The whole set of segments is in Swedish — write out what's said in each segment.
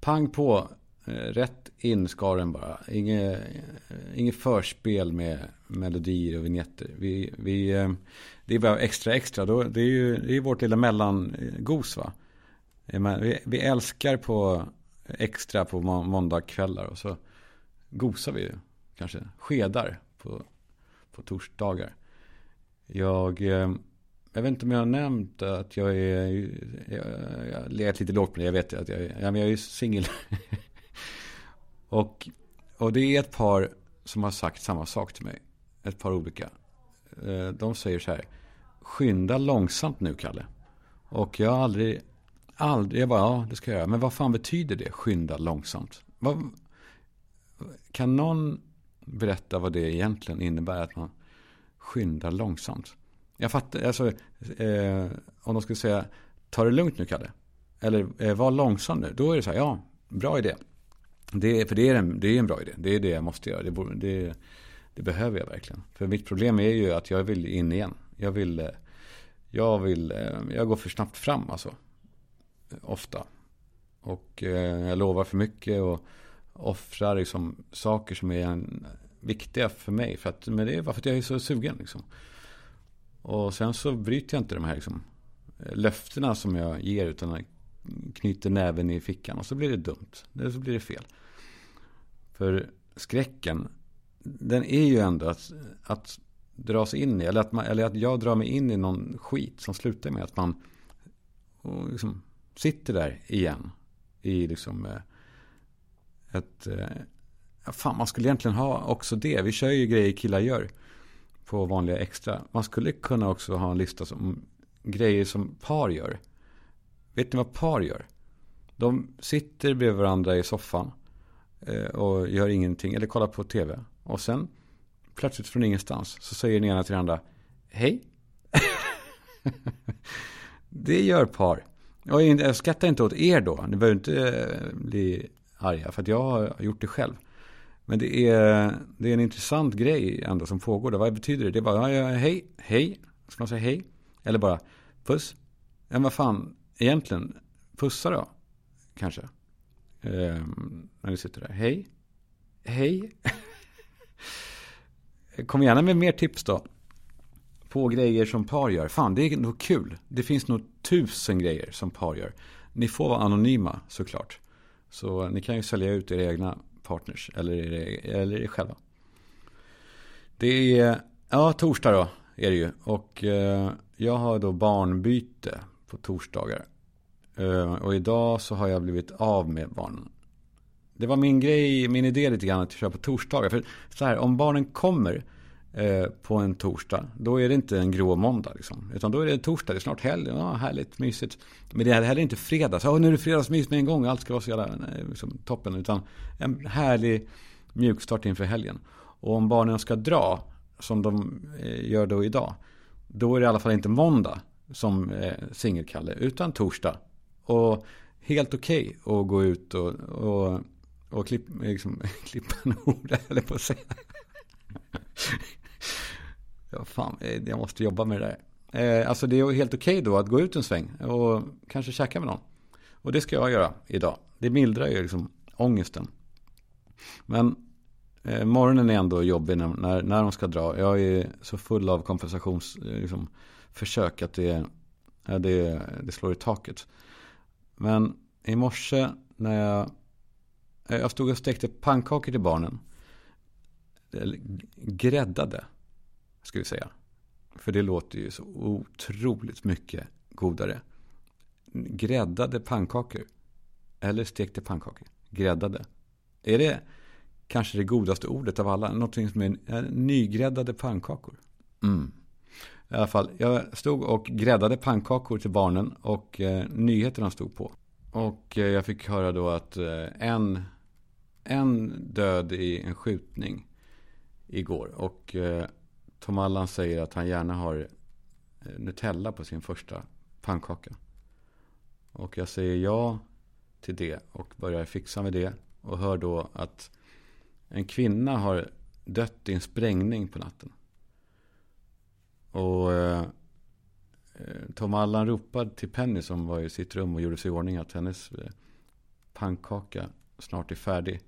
pang på. Eh, rätt in ska den bara. Inget, eh, inget förspel med melodier och vignetter. Vi, vi, eh, det är bara extra extra. Då, det är ju det är vårt lilla mellangos va. Vi, vi älskar på extra på måndagkvällar. Och så gosar vi kanske skedar på, på torsdagar. Jag, eh, jag vet inte om jag har nämnt att jag är, jag, jag har legat lite lågt på det. Jag vet att jag, ja, jag är singel. och, och det är ett par som har sagt samma sak till mig. Ett par olika. Eh, de säger så här. Skynda långsamt nu, Kalle. Och jag har aldrig, aldrig, jag bara, ja det ska jag göra. Men vad fan betyder det, skynda långsamt? Vad, kan någon berätta vad det egentligen innebär att man skyndar långsamt? Jag fattar, alltså, eh, om de skulle säga, ta det lugnt nu Kalle. Eller eh, var långsam nu. Då är det så här, ja, bra idé. Det, för det är, en, det är en bra idé. Det är det jag måste göra. Det, det, det behöver jag verkligen. För mitt problem är ju att jag vill in igen. Jag vill, eh, jag vill, eh, jag går för snabbt fram alltså. Ofta. Och eh, jag lovar för mycket och offrar liksom saker som är en, viktiga för mig. För att, men det är bara för att jag är så sugen liksom. Och sen så bryter jag inte de här liksom, löftena som jag ger. Utan jag knyter näven i fickan. Och så blir det dumt. Eller så blir det fel. För skräcken. Den är ju ändå att, att dras in i. Eller att, man, eller att jag drar mig in i någon skit. Som slutar med att man liksom, sitter där igen. I liksom eh, ett... Eh, fan, man skulle egentligen ha också det. Vi kör ju grejer killar gör. På vanliga extra. Man skulle kunna också ha en lista som grejer som par gör. Vet ni vad par gör? De sitter bredvid varandra i soffan. Eh, och gör ingenting. Eller kollar på tv. Och sen plötsligt från ingenstans så säger den ena till den andra. Hej. det gör par. Och jag skrattar inte åt er då. Ni behöver inte eh, bli arga. För att jag har gjort det själv. Men det är, det är en intressant grej ändå som pågår. Vad betyder det? Det är bara ja, hej, hej. Ska man säga hej? Eller bara puss? Ja, vad fan, egentligen, pussa då. Kanske. Ehm, när vi sitter där. Hej. Hej. Kom gärna med mer tips då. På grejer som par gör. Fan, det är nog kul. Det finns nog tusen grejer som par gör. Ni får vara anonyma såklart. Så eh, ni kan ju sälja ut era egna partners eller er, eller er själva. Det är, ja torsdag då är det ju. Och eh, jag har då barnbyte på torsdagar. Eh, och idag så har jag blivit av med barnen. Det var min grej, min idé lite grann att köra på torsdagar. För så här, om barnen kommer Eh, på en torsdag. Då är det inte en grå måndag. Liksom. Utan då är det torsdag, det är snart helg. Ja, härligt, mysigt. Men det är heller inte fredag. Så, nu är det fredagsmys med en gång. Allt ska vara så jävla eh, liksom, toppen. Utan en härlig mjukstart inför helgen. Och om barnen ska dra, som de eh, gör då idag. Då är det i alla fall inte måndag som eh, singelkalle. Utan torsdag. Och helt okej okay att gå ut och, och, och klipp, eh, liksom, klippa en hora, eller på att säga. Ja, fan, eh, jag måste jobba med det där. Eh, alltså det är helt okej okay då att gå ut en sväng och kanske käka med någon. Och det ska jag göra idag. Det mildrar ju liksom ångesten. Men eh, morgonen är ändå jobbig när, när, när de ska dra. Jag är så full av kompensationsförsök eh, liksom, att det, ja, det, det slår i taket. Men i morse när jag, eh, jag stod och stekte pannkakor till barnen. Gräddade ska vi säga. För det låter ju så otroligt mycket godare. Gräddade pannkakor. Eller stekte pannkakor. Gräddade. Är det kanske det godaste ordet av alla? Någonting som är nygräddade pannkakor. Mm. I alla fall, jag stod och gräddade pannkakor till barnen och eh, nyheterna stod på. Och eh, jag fick höra då att eh, en, en död i en skjutning igår. Och eh, Tom Allan säger att han gärna har eh, Nutella på sin första pannkaka. Och jag säger ja till det och börjar fixa med det. Och hör då att en kvinna har dött i en sprängning på natten. Och eh, eh Tom Allan ropade till Penny som var i sitt rum och gjorde sig i ordning att hennes eh, pannkaka snart är färdig.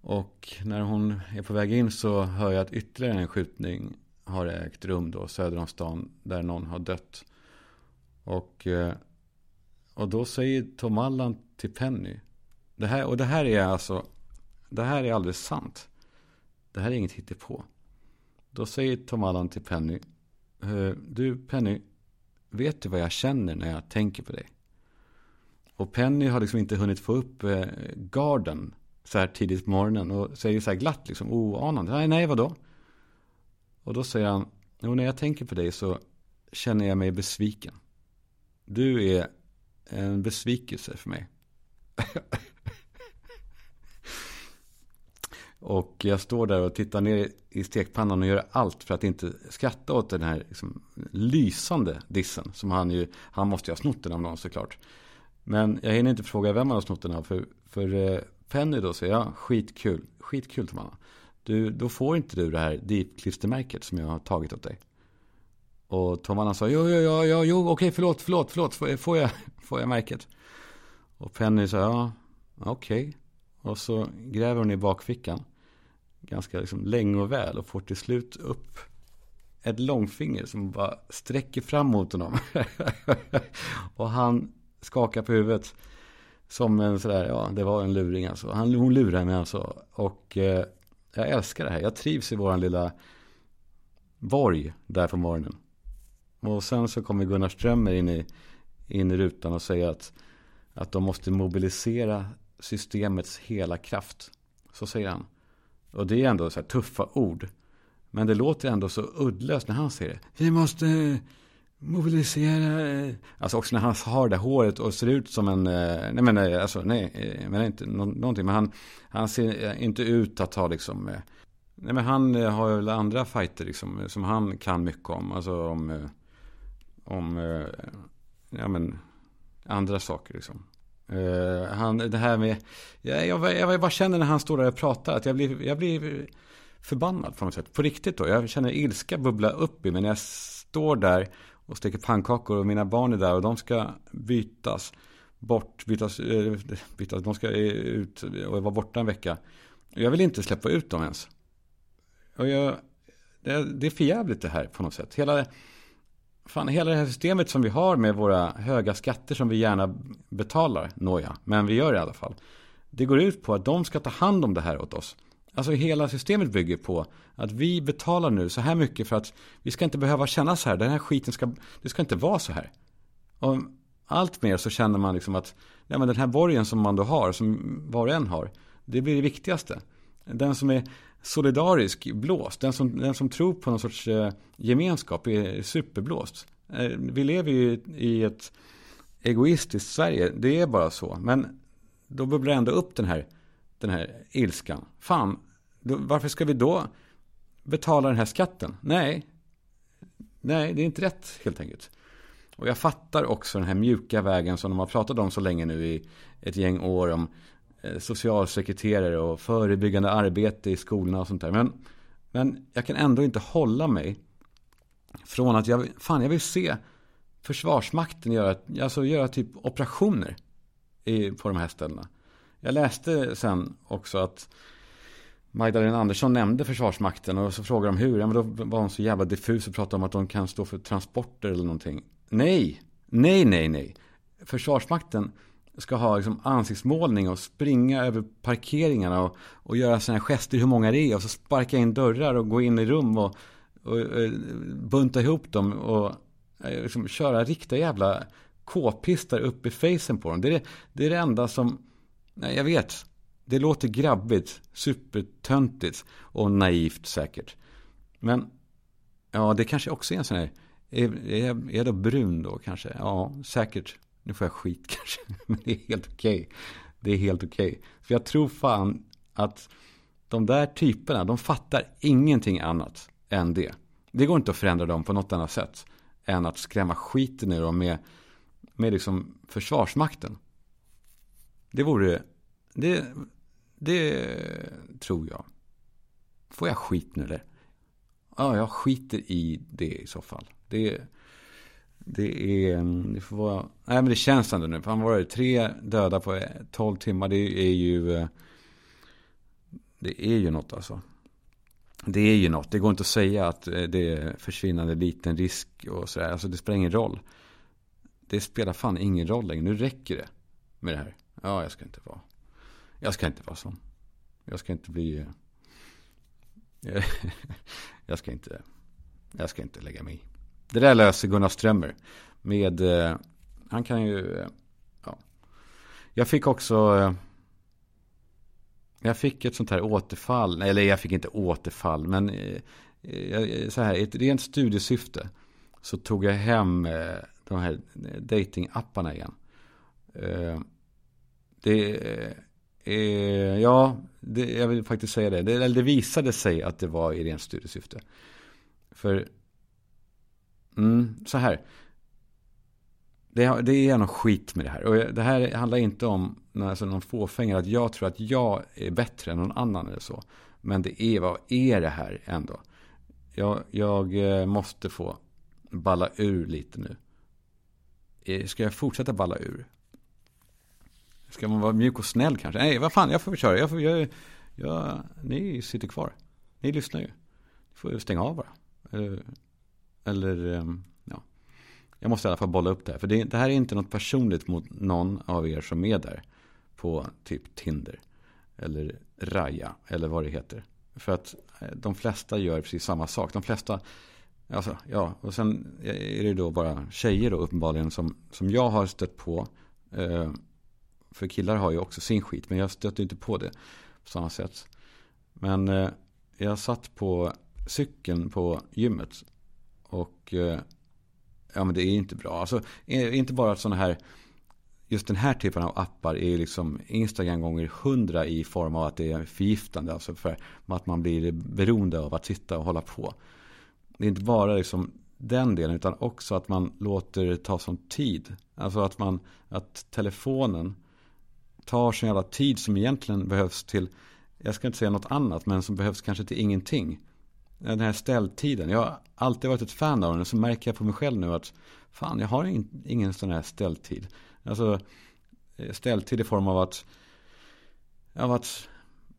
Och när hon är på väg in så hör jag att ytterligare en skjutning har ägt rum då söder om stan där någon har dött. Och, eh, och då säger Tom Allan till Penny. Det här, och det här är alltså, det här är alldeles sant. Det här är inget hittepå. Då säger Tom Allan till Penny. Eh, du Penny, vet du vad jag känner när jag tänker på dig? Och Penny har liksom inte hunnit få upp eh, garden så här tidigt på morgonen och säger så här glatt liksom oanande. Nej, nej, vadå? Och då säger han, jo, när jag tänker på dig så känner jag mig besviken. Du är en besvikelse för mig. och jag står där och tittar ner i stekpannan och gör allt för att inte skratta åt den här liksom, lysande dissen. Som han ju, han måste ju ha snott den av någon såklart. Men jag hinner inte fråga vem han har snott den av. För, för eh, eh, Penny då säger jag, skitkul, skitkul Tomana. Du, då får inte du det här deep-klistermärket som jag har tagit åt dig. Och Tom Anna sa, jo, jo, jo, jo, jo okej, förlåt, förlåt, förlåt, får jag, får jag märket? Och Penny sa, ja, okej. Okay. Och så gräver hon i bakfickan ganska liksom länge och väl och får till slut upp ett långfinger som bara sträcker fram mot honom. och han skakar på huvudet som en sådär, ja, det var en luring alltså. Han, hon lurade mig alltså. Och eh, jag älskar det här. Jag trivs i våran lilla borg där på morgonen. Och sen så kommer Gunnar Strömmer in i, in i rutan och säger att, att de måste mobilisera systemets hela kraft. Så säger han. Och det är ändå så här tuffa ord. Men det låter ändå så uddlöst när han säger det. Vi måste mobilisera. Eh, alltså också när han har det håret och ser ut som en, eh, nej men nej, alltså nej, men inte någonting. Men han, han ser inte ut att ha liksom, nej men han har väl andra fighter liksom som han kan mycket om. Alltså om, om, ja men andra saker liksom. han, det här med, jag, jag, jag bara känner när han står där och pratar att jag blir, jag blir förbannad på något sätt. På riktigt då. Jag känner ilska bubbla upp i mig när jag står där och steker pannkakor och mina barn är där och de ska bytas bort, bytas, äh, bytas de ska eh, ut och vara borta en vecka. Jag vill inte släppa ut dem ens. Och jag, det, det är för jävligt det här på något sätt. Hela, fan, hela det här systemet som vi har med våra höga skatter som vi gärna betalar, nåja, men vi gör det i alla fall. Det går ut på att de ska ta hand om det här åt oss. Alltså hela systemet bygger på att vi betalar nu så här mycket för att vi ska inte behöva känna så här. Den här skiten ska, det ska inte vara så här. Och allt mer så känner man liksom att nej, men den här borgen som man då har, som var och en har, det blir det viktigaste. Den som är solidarisk blåst, den som, den som tror på någon sorts eh, gemenskap är superblåst. Eh, vi lever ju i ett egoistiskt Sverige, det är bara så. Men då bubblar ändå upp den här den här ilskan. Fan, då, varför ska vi då betala den här skatten? Nej, nej, det är inte rätt helt enkelt. Och jag fattar också den här mjuka vägen som de har pratat om så länge nu i ett gäng år om eh, socialsekreterare och förebyggande arbete i skolorna och sånt där. Men, men jag kan ändå inte hålla mig från att jag, fan, jag vill se Försvarsmakten göra, alltså göra typ operationer i, på de här ställena. Jag läste sen också att Magdalena Andersson nämnde Försvarsmakten och så frågade de hur. Ja, men då var hon så jävla diffus och pratade om att de kan stå för transporter eller någonting. Nej, nej, nej, nej. Försvarsmakten ska ha liksom ansiktsmålning och springa över parkeringarna och, och göra sådana här gester hur många det är och så sparka in dörrar och gå in i rum och, och, och eh, bunta ihop dem och eh, liksom köra riktiga jävla k-pistar upp i facen på dem. Det är det, det är det enda som Nej, jag vet. Det låter grabbigt, supertöntigt och naivt säkert. Men ja, det kanske också är en sån här. Är, är, är jag då brun då kanske? Ja, säkert. Nu får jag skit kanske. Men det är helt okej. Okay. Det är helt okej. Okay. För jag tror fan att de där typerna, de fattar ingenting annat än det. Det går inte att förändra dem på något annat sätt än att skrämma skiten ur dem med, med liksom försvarsmakten. Det vore, det, det tror jag. Får jag skit nu eller? Ja, jag skiter i det i så fall. Det, Det är, mm, det får vara, nej men det känns ändå nu. Fan var det tre döda på 12 timmar. Det är ju, eh, det är ju något alltså. Det är ju något. Det går inte att säga att eh, det är försvinnande liten risk och sådär. Alltså det spelar ingen roll. Det spelar fan ingen roll längre. Nu räcker det med det här. Ja, jag ska inte vara. Jag ska inte vara sån. Jag ska inte bli. Eh, jag ska inte. Jag ska inte lägga mig i. Det där löser Gunnar Strömmer. Med. Eh, han kan ju. Eh, ja. Jag fick också. Jag fick ett sånt här återfall. Eller jag fick inte återfall. Men så här, i ett rent studiesyfte. Så tog jag hem de här datingapparna igen. Det Eh, ja, det, jag vill faktiskt säga det. det. Det visade sig att det var i rent studiesyfte. För, mm, så här. Det, det är någon skit med det här. Och det här handlar inte om alltså, någon fåfänga. Att jag tror att jag är bättre än någon annan eller så. Men det är, vad är det här ändå? Jag, jag eh, måste få balla ur lite nu. Eh, ska jag fortsätta balla ur? Ska man vara mjuk och snäll kanske? Nej, vad fan, jag får köra. Jag får, jag, jag, ni sitter kvar. Ni lyssnar ju. Ni får stänga av bara. Eller, eller, ehm, ja. Jag måste i alla fall bolla upp det här. För det, det, här är inte något personligt mot någon av er som är där. På typ Tinder. Eller Raja. Eller vad det heter. För att eh, de flesta gör precis samma sak. De flesta Alltså, ja, och sen är det då bara tjejer då uppenbarligen som, som jag har stött på. Eh, för killar har ju också sin skit, men jag stöter inte på det på samma sätt. Men eh, jag satt på cykeln på gymmet och eh, ja men det är inte bra. Alltså eh, inte bara sådana här just den här typen av appar är liksom Instagram gånger hundra i form av att det är förgiftande. Alltså för att man blir beroende av att sitta och hålla på. Det är inte bara liksom den delen utan också att man låter det ta sån tid. Alltså att man, att telefonen tar sån jävla tid som egentligen behövs till, jag ska inte säga något annat, men som behövs kanske till ingenting. Den här ställtiden, jag har alltid varit ett fan av den, och så märker jag på mig själv nu att fan, jag har ingen, ingen sån här ställtid. Alltså eh, ställtid i form av att, av att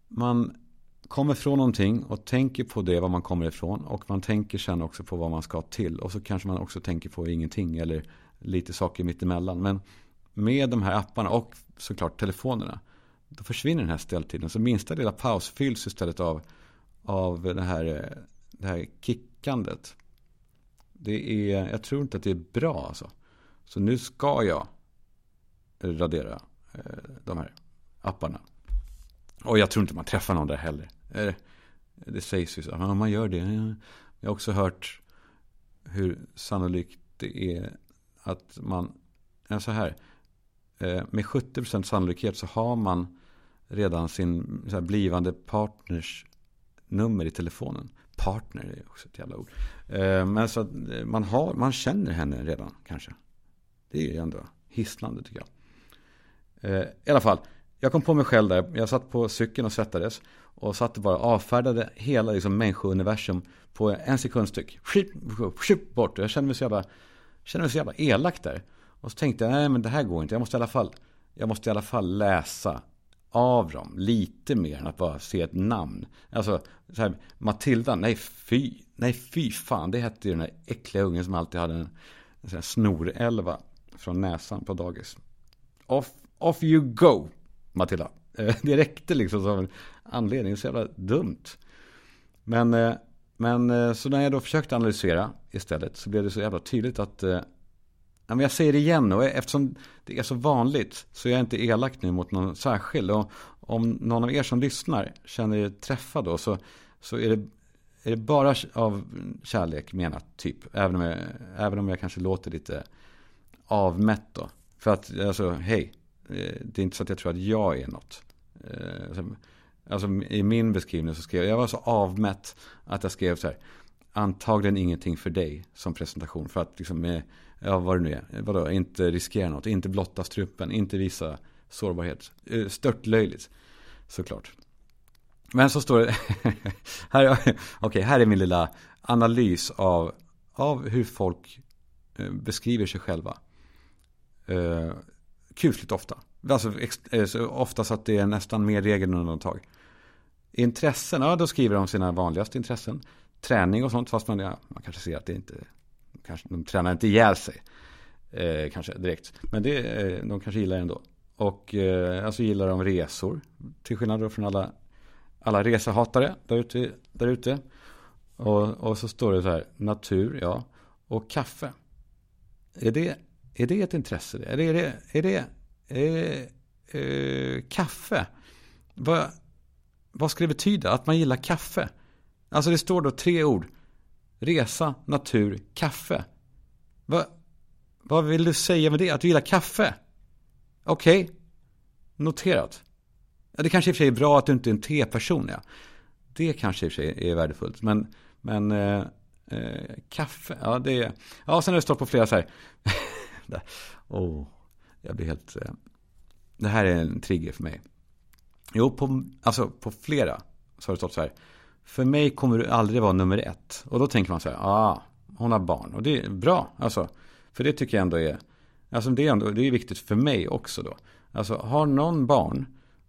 man kommer från någonting och tänker på det, var man kommer ifrån. Och man tänker sen också på vad man ska till. Och så kanske man också tänker på ingenting eller lite saker mittemellan. Men med de här apparna och såklart telefonerna. Då försvinner den här ställtiden. Så minsta lilla paus fylls istället av, av det, här, det här kickandet. Det är, jag tror inte att det är bra alltså. Så nu ska jag radera eh, de här apparna. Och jag tror inte man träffar någon där heller. Eh, det sägs ju så. Men man gör det. Jag har också hört hur sannolikt det är att man... Ja, så här. Eh, med 70% sannolikhet så har man redan sin här, blivande partners nummer i telefonen. Partner är också ett jävla ord. Eh, men så att eh, man, har, man känner henne redan kanske. Det är ju ändå hisnande tycker jag. I alla fall, jag kom på mig själv där. Jag satt på cykeln och svettades. Och satt och bara avfärdade hela liksom, människouniversum på en sekund styck. Bort. Jag kände mig så jävla, kände mig så jävla elak där. Och så tänkte jag, nej men det här går inte. Jag måste i alla fall, jag måste i alla fall läsa av dem lite mer än att bara se ett namn. Alltså, så här, Matilda, nej fy, nej fy fan. Det hette ju den där äckliga ungen som alltid hade en, en sån här snorälva från näsan på dagis. Off, off you go, Matilda. Eh, det räckte liksom som en anledning. Så jävla dumt. Men, eh, men eh, så när jag då försökte analysera istället så blev det så jävla tydligt att men jag säger det igen och eftersom det är så vanligt så är jag inte elak nu mot någon särskild. Och om någon av er som lyssnar känner er träffad då så, så är, det, är det bara av kärlek menat typ. Även om, jag, även om jag kanske låter lite avmätt då. För att alltså hej, eh, det är inte så att jag tror att jag är något. Eh, alltså, alltså, i min beskrivning så skrev jag, jag var så avmätt att jag skrev så här. Antagligen ingenting för dig som presentation. För att liksom, ja vad det nu är, vadå, inte riskera något, inte blotta strupen, inte visa sårbarhet. Stört störtlöjligt, såklart. Men så står det, här, okej, okay, här är min lilla analys av, av hur folk eh, beskriver sig själva. Eh, kusligt ofta. Alltså eh, så ofta så att det är nästan mer regel än undantag. Intressen, ja då skriver de sina vanligaste intressen. Träning och sånt, fast man, ja, man kanske ser att det inte, kanske, de tränar inte ihjäl sig. Eh, kanske direkt. Men det, eh, de kanske gillar det ändå. Och eh, alltså gillar de resor. Till skillnad då från alla, alla resehatare där ute. Där ute. Och, och så står det så här, natur, ja. Och kaffe. Är det, är det ett intresse? Är det, är det, är det, är det eh, kaffe? Vad, vad ska det betyda? Att man gillar kaffe? Alltså det står då tre ord. Resa, natur, kaffe. Va, vad vill du säga med det? Att du gillar kaffe? Okej. Okay. Noterat. Ja, det kanske i och för sig är bra att du inte är en teperson. Ja. Det kanske i och för sig är värdefullt. Men, men eh, eh, kaffe, ja det är... Ja, sen har det stått på flera så här. oh, jag blir helt... Eh, det här är en trigger för mig. Jo, på, alltså på flera så har det stått så här. För mig kommer du aldrig vara nummer ett. Och då tänker man så här, ah, hon har barn. Och det är bra, alltså. För det tycker jag ändå är, alltså det är, ändå, det är viktigt för mig också då. Alltså har någon barn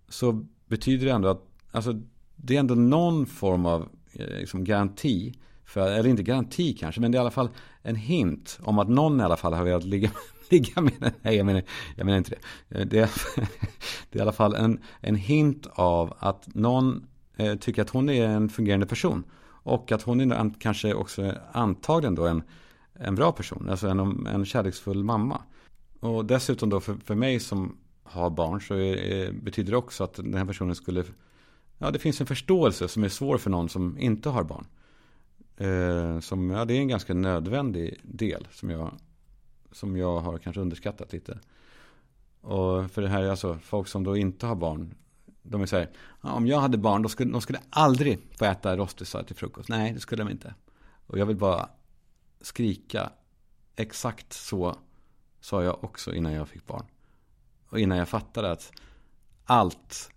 så betyder det ändå att, alltså det är ändå någon form av eh, liksom, garanti. För, eller inte garanti kanske, men det är i alla fall en hint om att någon i alla fall har velat ligga, ligga med den. Nej, jag menar, jag menar inte det. Eh, det är, det är i alla fall en, en hint av att någon eh, tycker att hon är en fungerande person. Och att hon är kanske också antagligen då en, en bra person, alltså en, en kärleksfull mamma. Och dessutom då för, för mig som har barn så är, är, betyder det också att den här personen skulle, ja det finns en förståelse som är svår för någon som inte har barn. Eh, som, ja det är en ganska nödvändig del som jag, som jag har kanske underskattat lite. Och för det här är alltså folk som då inte har barn. De är så här, om jag hade barn då skulle de skulle aldrig få äta rostisar till frukost. Nej, det skulle de inte. Och jag vill bara skrika. Exakt så sa jag också innan jag fick barn. Och innan jag fattade att allt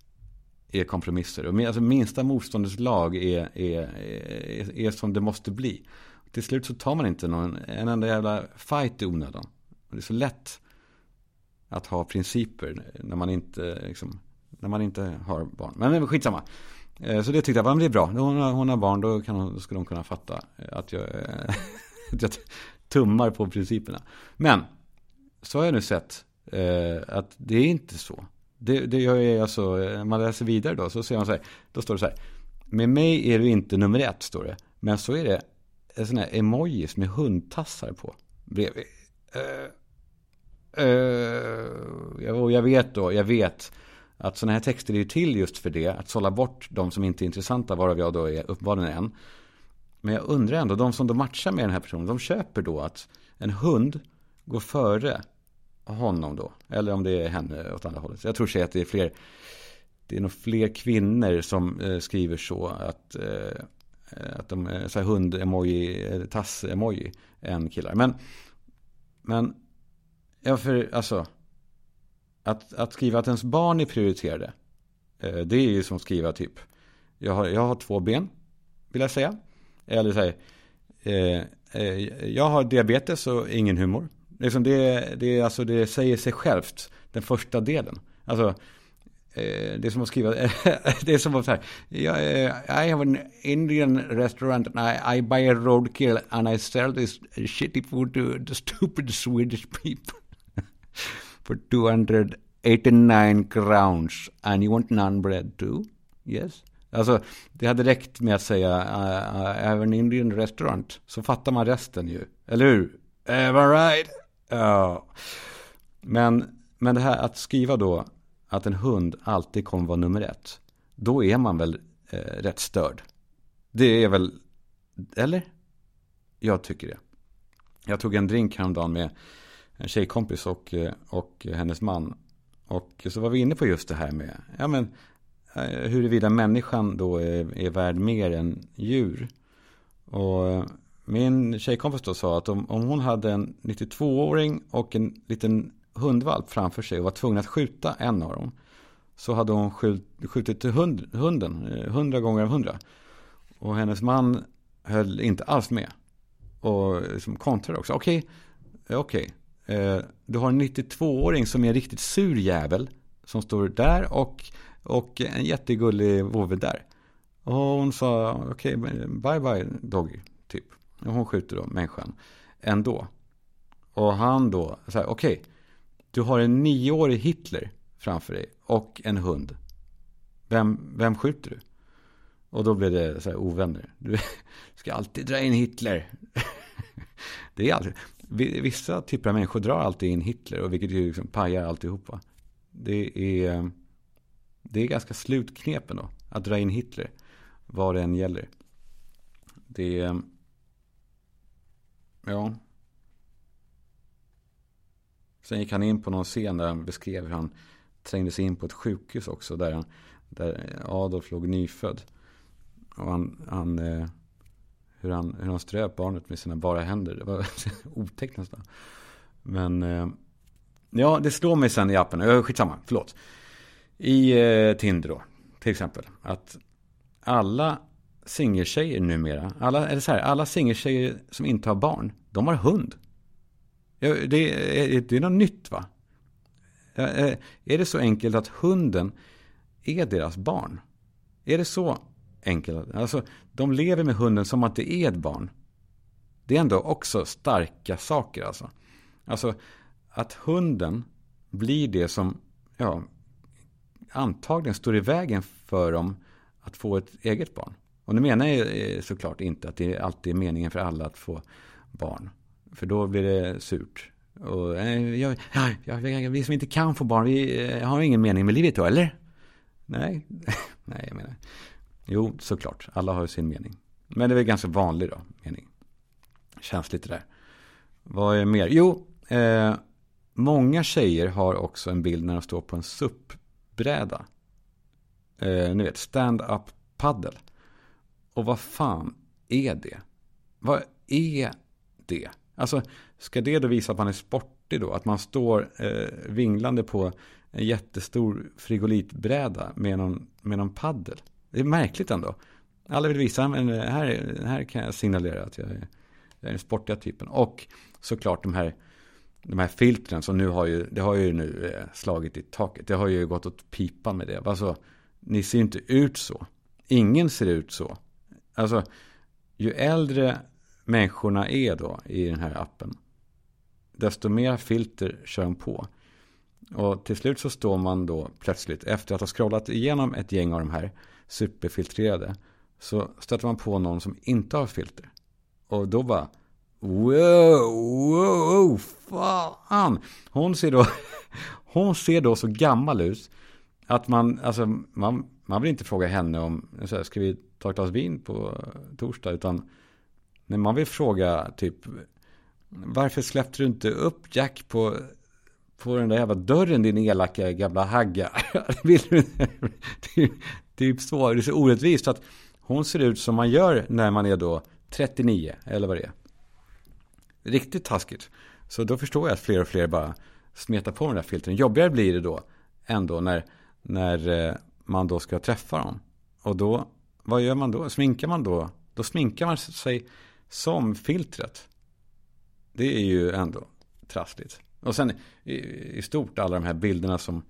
är kompromisser. Och alltså minsta motståndets lag är, är, är, är, som det måste bli. Till slut så tar man inte någon, en enda jävla fight i onödan. Det är så lätt att ha principer när man inte, liksom, när man inte har barn. Men skitsamma. Eh, så det tyckte jag, var det är bra. Hon har, hon har barn, då, kan hon, då ska de kunna fatta eh, att jag eh, jag tummar på principerna. Men, så har jag nu sett eh, att det är inte så. Det, det gör jag alltså, när man läser vidare då, så ser man så här, då står det så här. Med mig är du inte nummer ett, står det. Men så är det en sån här emojis med hundtassar på bredvid. Uh, uh, och jag vet då, jag vet att sådana här texter är ju till just för det. Att sålla bort de som inte är intressanta, varav jag då är uppenbarligen en. Men jag undrar ändå, de som då matchar med den här personen, de köper då att en hund går före honom då. Eller om det är henne åt andra hållet. Jag tror sig att det är fler, det är nog fler kvinnor som eh, skriver så att, eh, att de är så här hund-emoji, eh, tass-emoji än killar. Men, men, ja för alltså, att, att skriva att ens barn är prioriterade, eh, det är ju som att skriva typ, jag har, jag har två ben, vill jag säga. Eller så här, eh, eh, jag har diabetes och ingen humor. Liksom det, det, alltså det säger sig självt, den första delen. Alltså, eh, det är som att skriva, det är som att säga, eh, I have an Indian restaurant and I, I buy a roadkill and I sell this shitty food to the stupid Swedish people. For 289 crowns. And you want naan bread too? Yes. Alltså, det hade räckt med att säga ah, ah, I have an Indian restaurant. Så fattar man resten ju. Eller hur? Am I right? Ja. Men, men det här att skriva då att en hund alltid kommer vara nummer ett. Då är man väl eh, rätt störd. Det är väl, eller? Jag tycker det. Jag tog en drink häromdagen med en tjejkompis och, eh, och hennes man. Och så var vi inne på just det här med, ja men eh, huruvida människan då är, är värd mer än djur. Och eh, min tjejkompis då sa att om, om hon hade en 92-åring och en liten hundvalp framför sig och var tvungen att skjuta en av dem. Så hade hon skjut, skjutit hund, hunden hundra gånger av hundra. Och hennes man höll inte alls med. Och liksom kontrade också. Okej, okej. Okay. Eh, du har en 92-åring som är en riktigt sur jävel. Som står där och, och en jättegullig vovve där. Och hon sa, okej, okay, bye bye doggy, typ. Och hon skjuter då människan ändå. Och han då, så här, okej. Okay, du har en nioårig Hitler framför dig och en hund. Vem, vem skjuter du? Och då blev det så här ovänner. Du ska alltid dra in Hitler. Det är alltid, vissa typer av människor drar alltid in Hitler. Och vilket ju liksom pajar alltihopa. Det är, det är ganska slutknepen då. Att dra in Hitler. Vad det än gäller. Det är... Ja. Sen gick han in på någon scen där han beskrev hur han trängde sig in på ett sjukhus också. Där, han, där Adolf låg nyfödd. Och han, han, eh, hur han, hur han ströp barnet med sina bara händer. Det var otäckt nästan. Men eh, ja, det slår mig sen i appen. Äh, skitsamma, förlåt. I eh, Tinder då, till exempel. Att alla singeltjejer numera, alla, eller så här, alla singeltjejer som inte har barn, de har hund. Ja, det, är, det är något nytt va? Eh, är det så enkelt att hunden är deras barn? Är det så enkel. Alltså, de lever med hunden som att det är ett barn. Det är ändå också starka saker alltså. Alltså, att hunden blir det som, ja, antagligen står i vägen för dem att få ett eget barn. Och nu menar jag eh, såklart inte att det alltid är meningen för alla att få barn. För då blir det surt. Och, eh, jag, jag, jag, vi som inte kan få barn, vi eh, har ingen mening med livet då, eller? Nej, nej jag menar. Jo, såklart. Alla har ju sin mening. Men det är väl ganska vanlig då, mening. Känns lite där. Vad är mer? Jo, eh, många tjejer har också en bild när de står på en SUP-bräda. Eh, ni vet, stand-up paddle. Och vad fan är det? Vad är det? Alltså, ska det då visa att man är sportig då? Att man står eh, vinglande på en jättestor frigolitbräda med någon, med någon paddel? Det är märkligt ändå. Alla vill visa, men här, här kan jag signalera att jag är, jag är den sportiga typen. Och såklart de här, de här filtren som nu har ju, det har ju nu eh, slagit i taket. Det har ju gått åt pipan med det. Alltså, ni ser inte ut så. Ingen ser ut så. Alltså, ju äldre människorna är då i den här appen, desto mer filter kör de på. Och till slut så står man då plötsligt, efter att ha scrollat igenom ett gäng av de här superfiltrerade, så stöter man på någon som inte har filter. Och då bara, wow, wow, fan. Hon ser då, hon ser då så gammal ut att man, alltså, man, man vill inte fråga henne om, så här, ska vi ta ett glas vin på torsdag, utan men man vill fråga typ, varför släppte du inte upp Jack på, på den där jävla dörren din elaka gamla hagga? typ så, det är så orättvist att hon ser ut som man gör när man är då 39 eller vad det är. Riktigt taskigt. Så då förstår jag att fler och fler bara smetar på de där filtren. Jobbigare blir det då ändå när, när eh, man då ska träffa dem. Och då, vad gör man då? Sminkar man då? Då sminkar man sig som filtret. Det är ju ändå trassligt. Och sen i, i stort alla de här bilderna som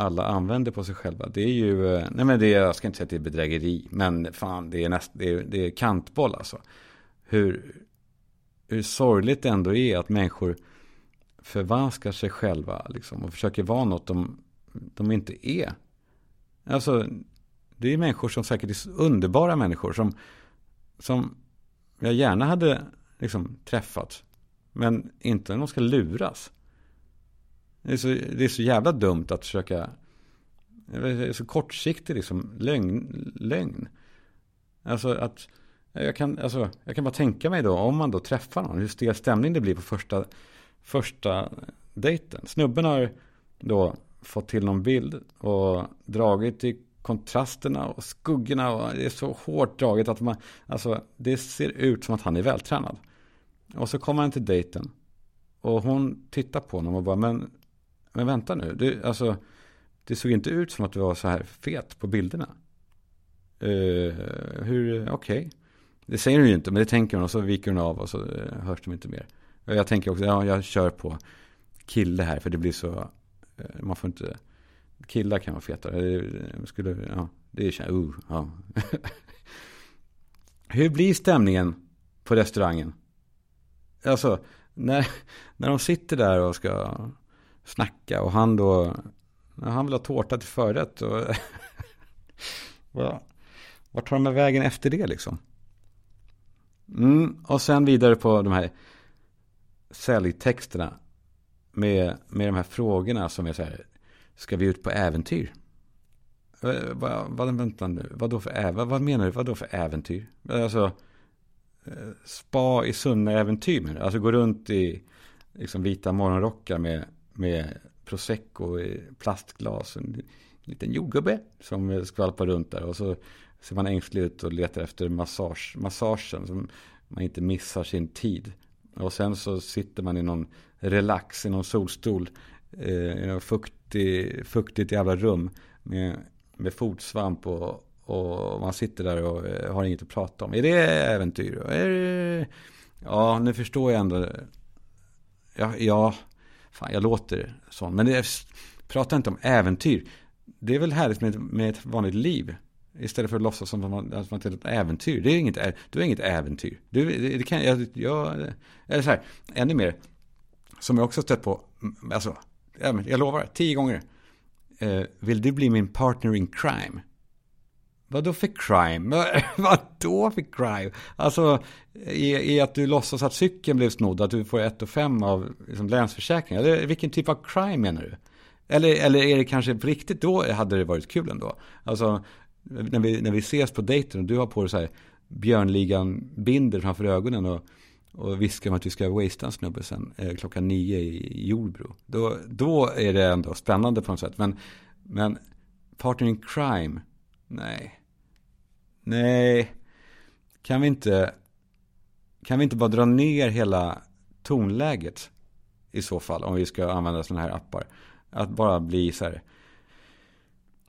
alla använder på sig själva. Det är ju, eh, nej men det är, jag ska inte säga att det är bedrägeri, men fan det är, näst, det är, det är kantboll alltså. Hur, hur sorgligt det ändå är att människor förvanskar sig själva liksom, och försöker vara något de, de inte är. Alltså, det är människor som säkert är underbara människor som, som jag gärna hade liksom träffat. Men inte när de ska luras. Det är, så, det är så jävla dumt att försöka... Det är så kortsiktig liksom lögn. lögn. Alltså att... Jag kan, alltså, jag kan bara tänka mig då, om man då träffar någon, hur stel stämning det blir på första, första dejten. Snubben har då fått till någon bild och dragit i kontrasterna och skuggorna. Och det är så hårt draget att man, alltså det ser ut som att han är vältränad. Och så kommer han till dejten. Och hon tittar på honom och bara, men men vänta nu, det, alltså, det såg inte ut som att du var så här fet på bilderna. Uh, hur, okej. Okay. Det säger hon ju inte, men det tänker hon och så viker hon av och så uh, hörs de inte mer. Och jag tänker också, ja, jag kör på kille här för det blir så, eh, man får inte, killar kan vara fetare. Det skulle, ja, det är, uh, ja. Hur blir stämningen på restaurangen? Alltså, när, när de sitter där och ska snacka och han då, han vill ha tårta till förrätt. Och vart tar de vägen efter det liksom? Mm, och sen vidare på de här säljtexterna. Med, med de här frågorna som är så här. Ska vi ut på äventyr? Eh, vad, vad, vänta nu, vad, då för, vad menar du, vad då för äventyr? Alltså, eh, spa i Sunne-äventyr Alltså gå runt i liksom, vita morgonrockar med, med prosecco i plastglas. En liten jordgubbe som skvalpar runt där. Och så ser man ängslig ut och letar efter massage, massagen. Så man inte missar sin tid. Och sen så sitter man i någon relax, i någon solstol. Eh, I något fuktig, fuktigt jävla rum. Med, med fotsvamp och, och man sitter där och eh, har inget att prata om. Är det äventyr? Är det... Ja, nu förstår jag ändå. Ja, ja fan, jag låter sån. Men det, prata inte om äventyr. Det är väl härligt med, med ett vanligt liv. Istället för att låtsas som att man, att man är ett äventyr. Det är inget, du är inget äventyr. Du, det, det kan, jag, jag, eller så här, ännu mer. Som jag också stött på. Alltså, jag lovar, tio gånger. Eh, vill du bli min partner in crime? Vad då för crime? Vad då för crime? Alltså, i, att du låtsas att cykeln blev snodd, att du får ett och fem av liksom, Länsförsäkringar. Eller vilken typ av crime menar du? Eller, eller är det kanske på riktigt, då hade det varit kul ändå. Alltså, när vi, när vi ses på dejten och du har på dig så här Björnligan-binder framför ögonen och, och viskar om att vi ska wastea en snubbe sen eh, klockan nio i Jordbro. Då, då är det ändå spännande på något sätt. Men, men partner in crime, nej. Nej, kan vi inte, kan vi inte bara dra ner hela tonläget i så fall om vi ska använda sådana här appar. Att bara bli så här,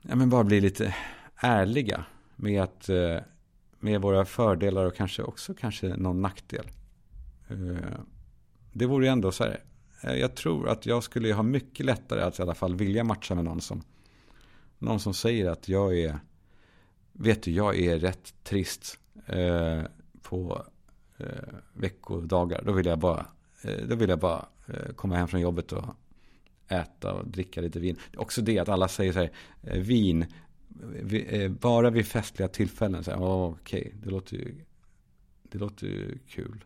ja men bara bli lite ärliga med att eh, med våra fördelar och kanske också kanske någon nackdel. Eh, det vore ju ändå så här. Eh, jag tror att jag skulle ha mycket lättare att i alla fall vilja matcha med någon som någon som säger att jag är vet du, jag är rätt trist eh, på eh, veckodagar. Då vill jag bara, eh, då vill jag bara komma hem från jobbet och äta och dricka lite vin. Också det att alla säger så här, vin, Eh, bara vid festliga tillfällen. Så oh, okej, okay, det låter ju det låter ju kul.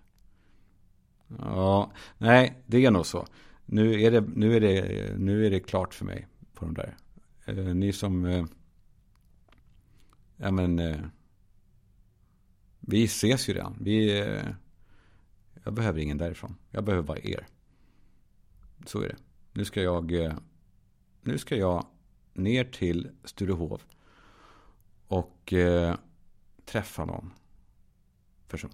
Ja, nej, det är nog så. Nu är det, nu är det, nu är det klart för mig på de där. Eh, ni som, eh, ja men, eh, vi ses ju redan. Vi, eh, jag behöver ingen därifrån. Jag behöver bara er. Så är det. Nu ska jag, eh, nu ska jag ner till Sturehof och eh, träffa någon person.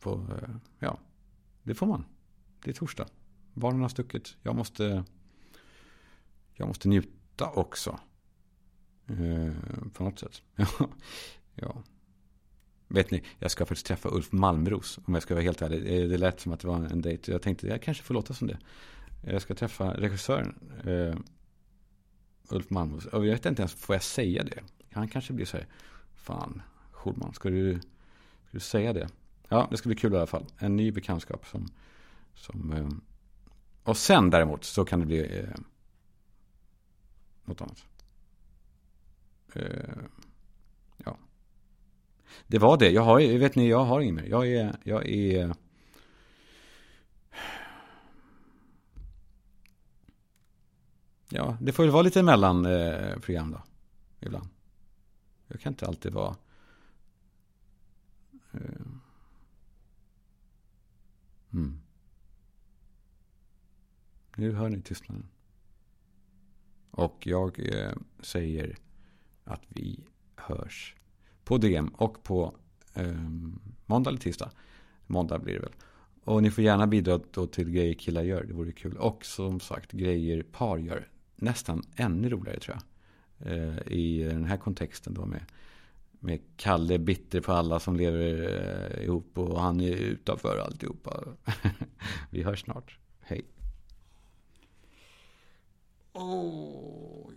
På, eh, ja, det får man. Det är torsdag. Barnen har stuckit. Jag måste, jag måste njuta också. Eh, på något sätt. ja. Vet ni, jag ska faktiskt träffa Ulf Malmros. Om jag ska vara helt ärlig. Eh, det lät som att det var en dejt. Jag tänkte, jag kanske får låta som det. Jag ska träffa regissören. Eh, Ulf Malmros. Och jag vet inte ens, får jag säga det? Han kanske blir så här, fan, Schulman, ska du, ska du säga det? Ja, det ska bli kul i alla fall. En ny bekantskap som, som eh, och sen däremot så kan det bli eh, något annat. Eh, ja. Det var det. Jag har, vet ni, jag har inget mer. Jag är, jag är Ja, det får väl vara lite mellanprogram eh, då. Ibland. Jag kan inte alltid vara... Eh, mm. Nu hör ni tystnaden. Och jag eh, säger att vi hörs på DM och på eh, måndag eller tisdag. Måndag blir det väl. Och ni får gärna bidra då till grejer killar gör. Det vore kul. Och som sagt grejer par gör nästan ännu roligare tror jag. Eh, I den här kontexten då med, Med Kalle bitter på alla som lever eh, ihop och han är utanför alltihopa. Vi hörs snart. Hej. Oh,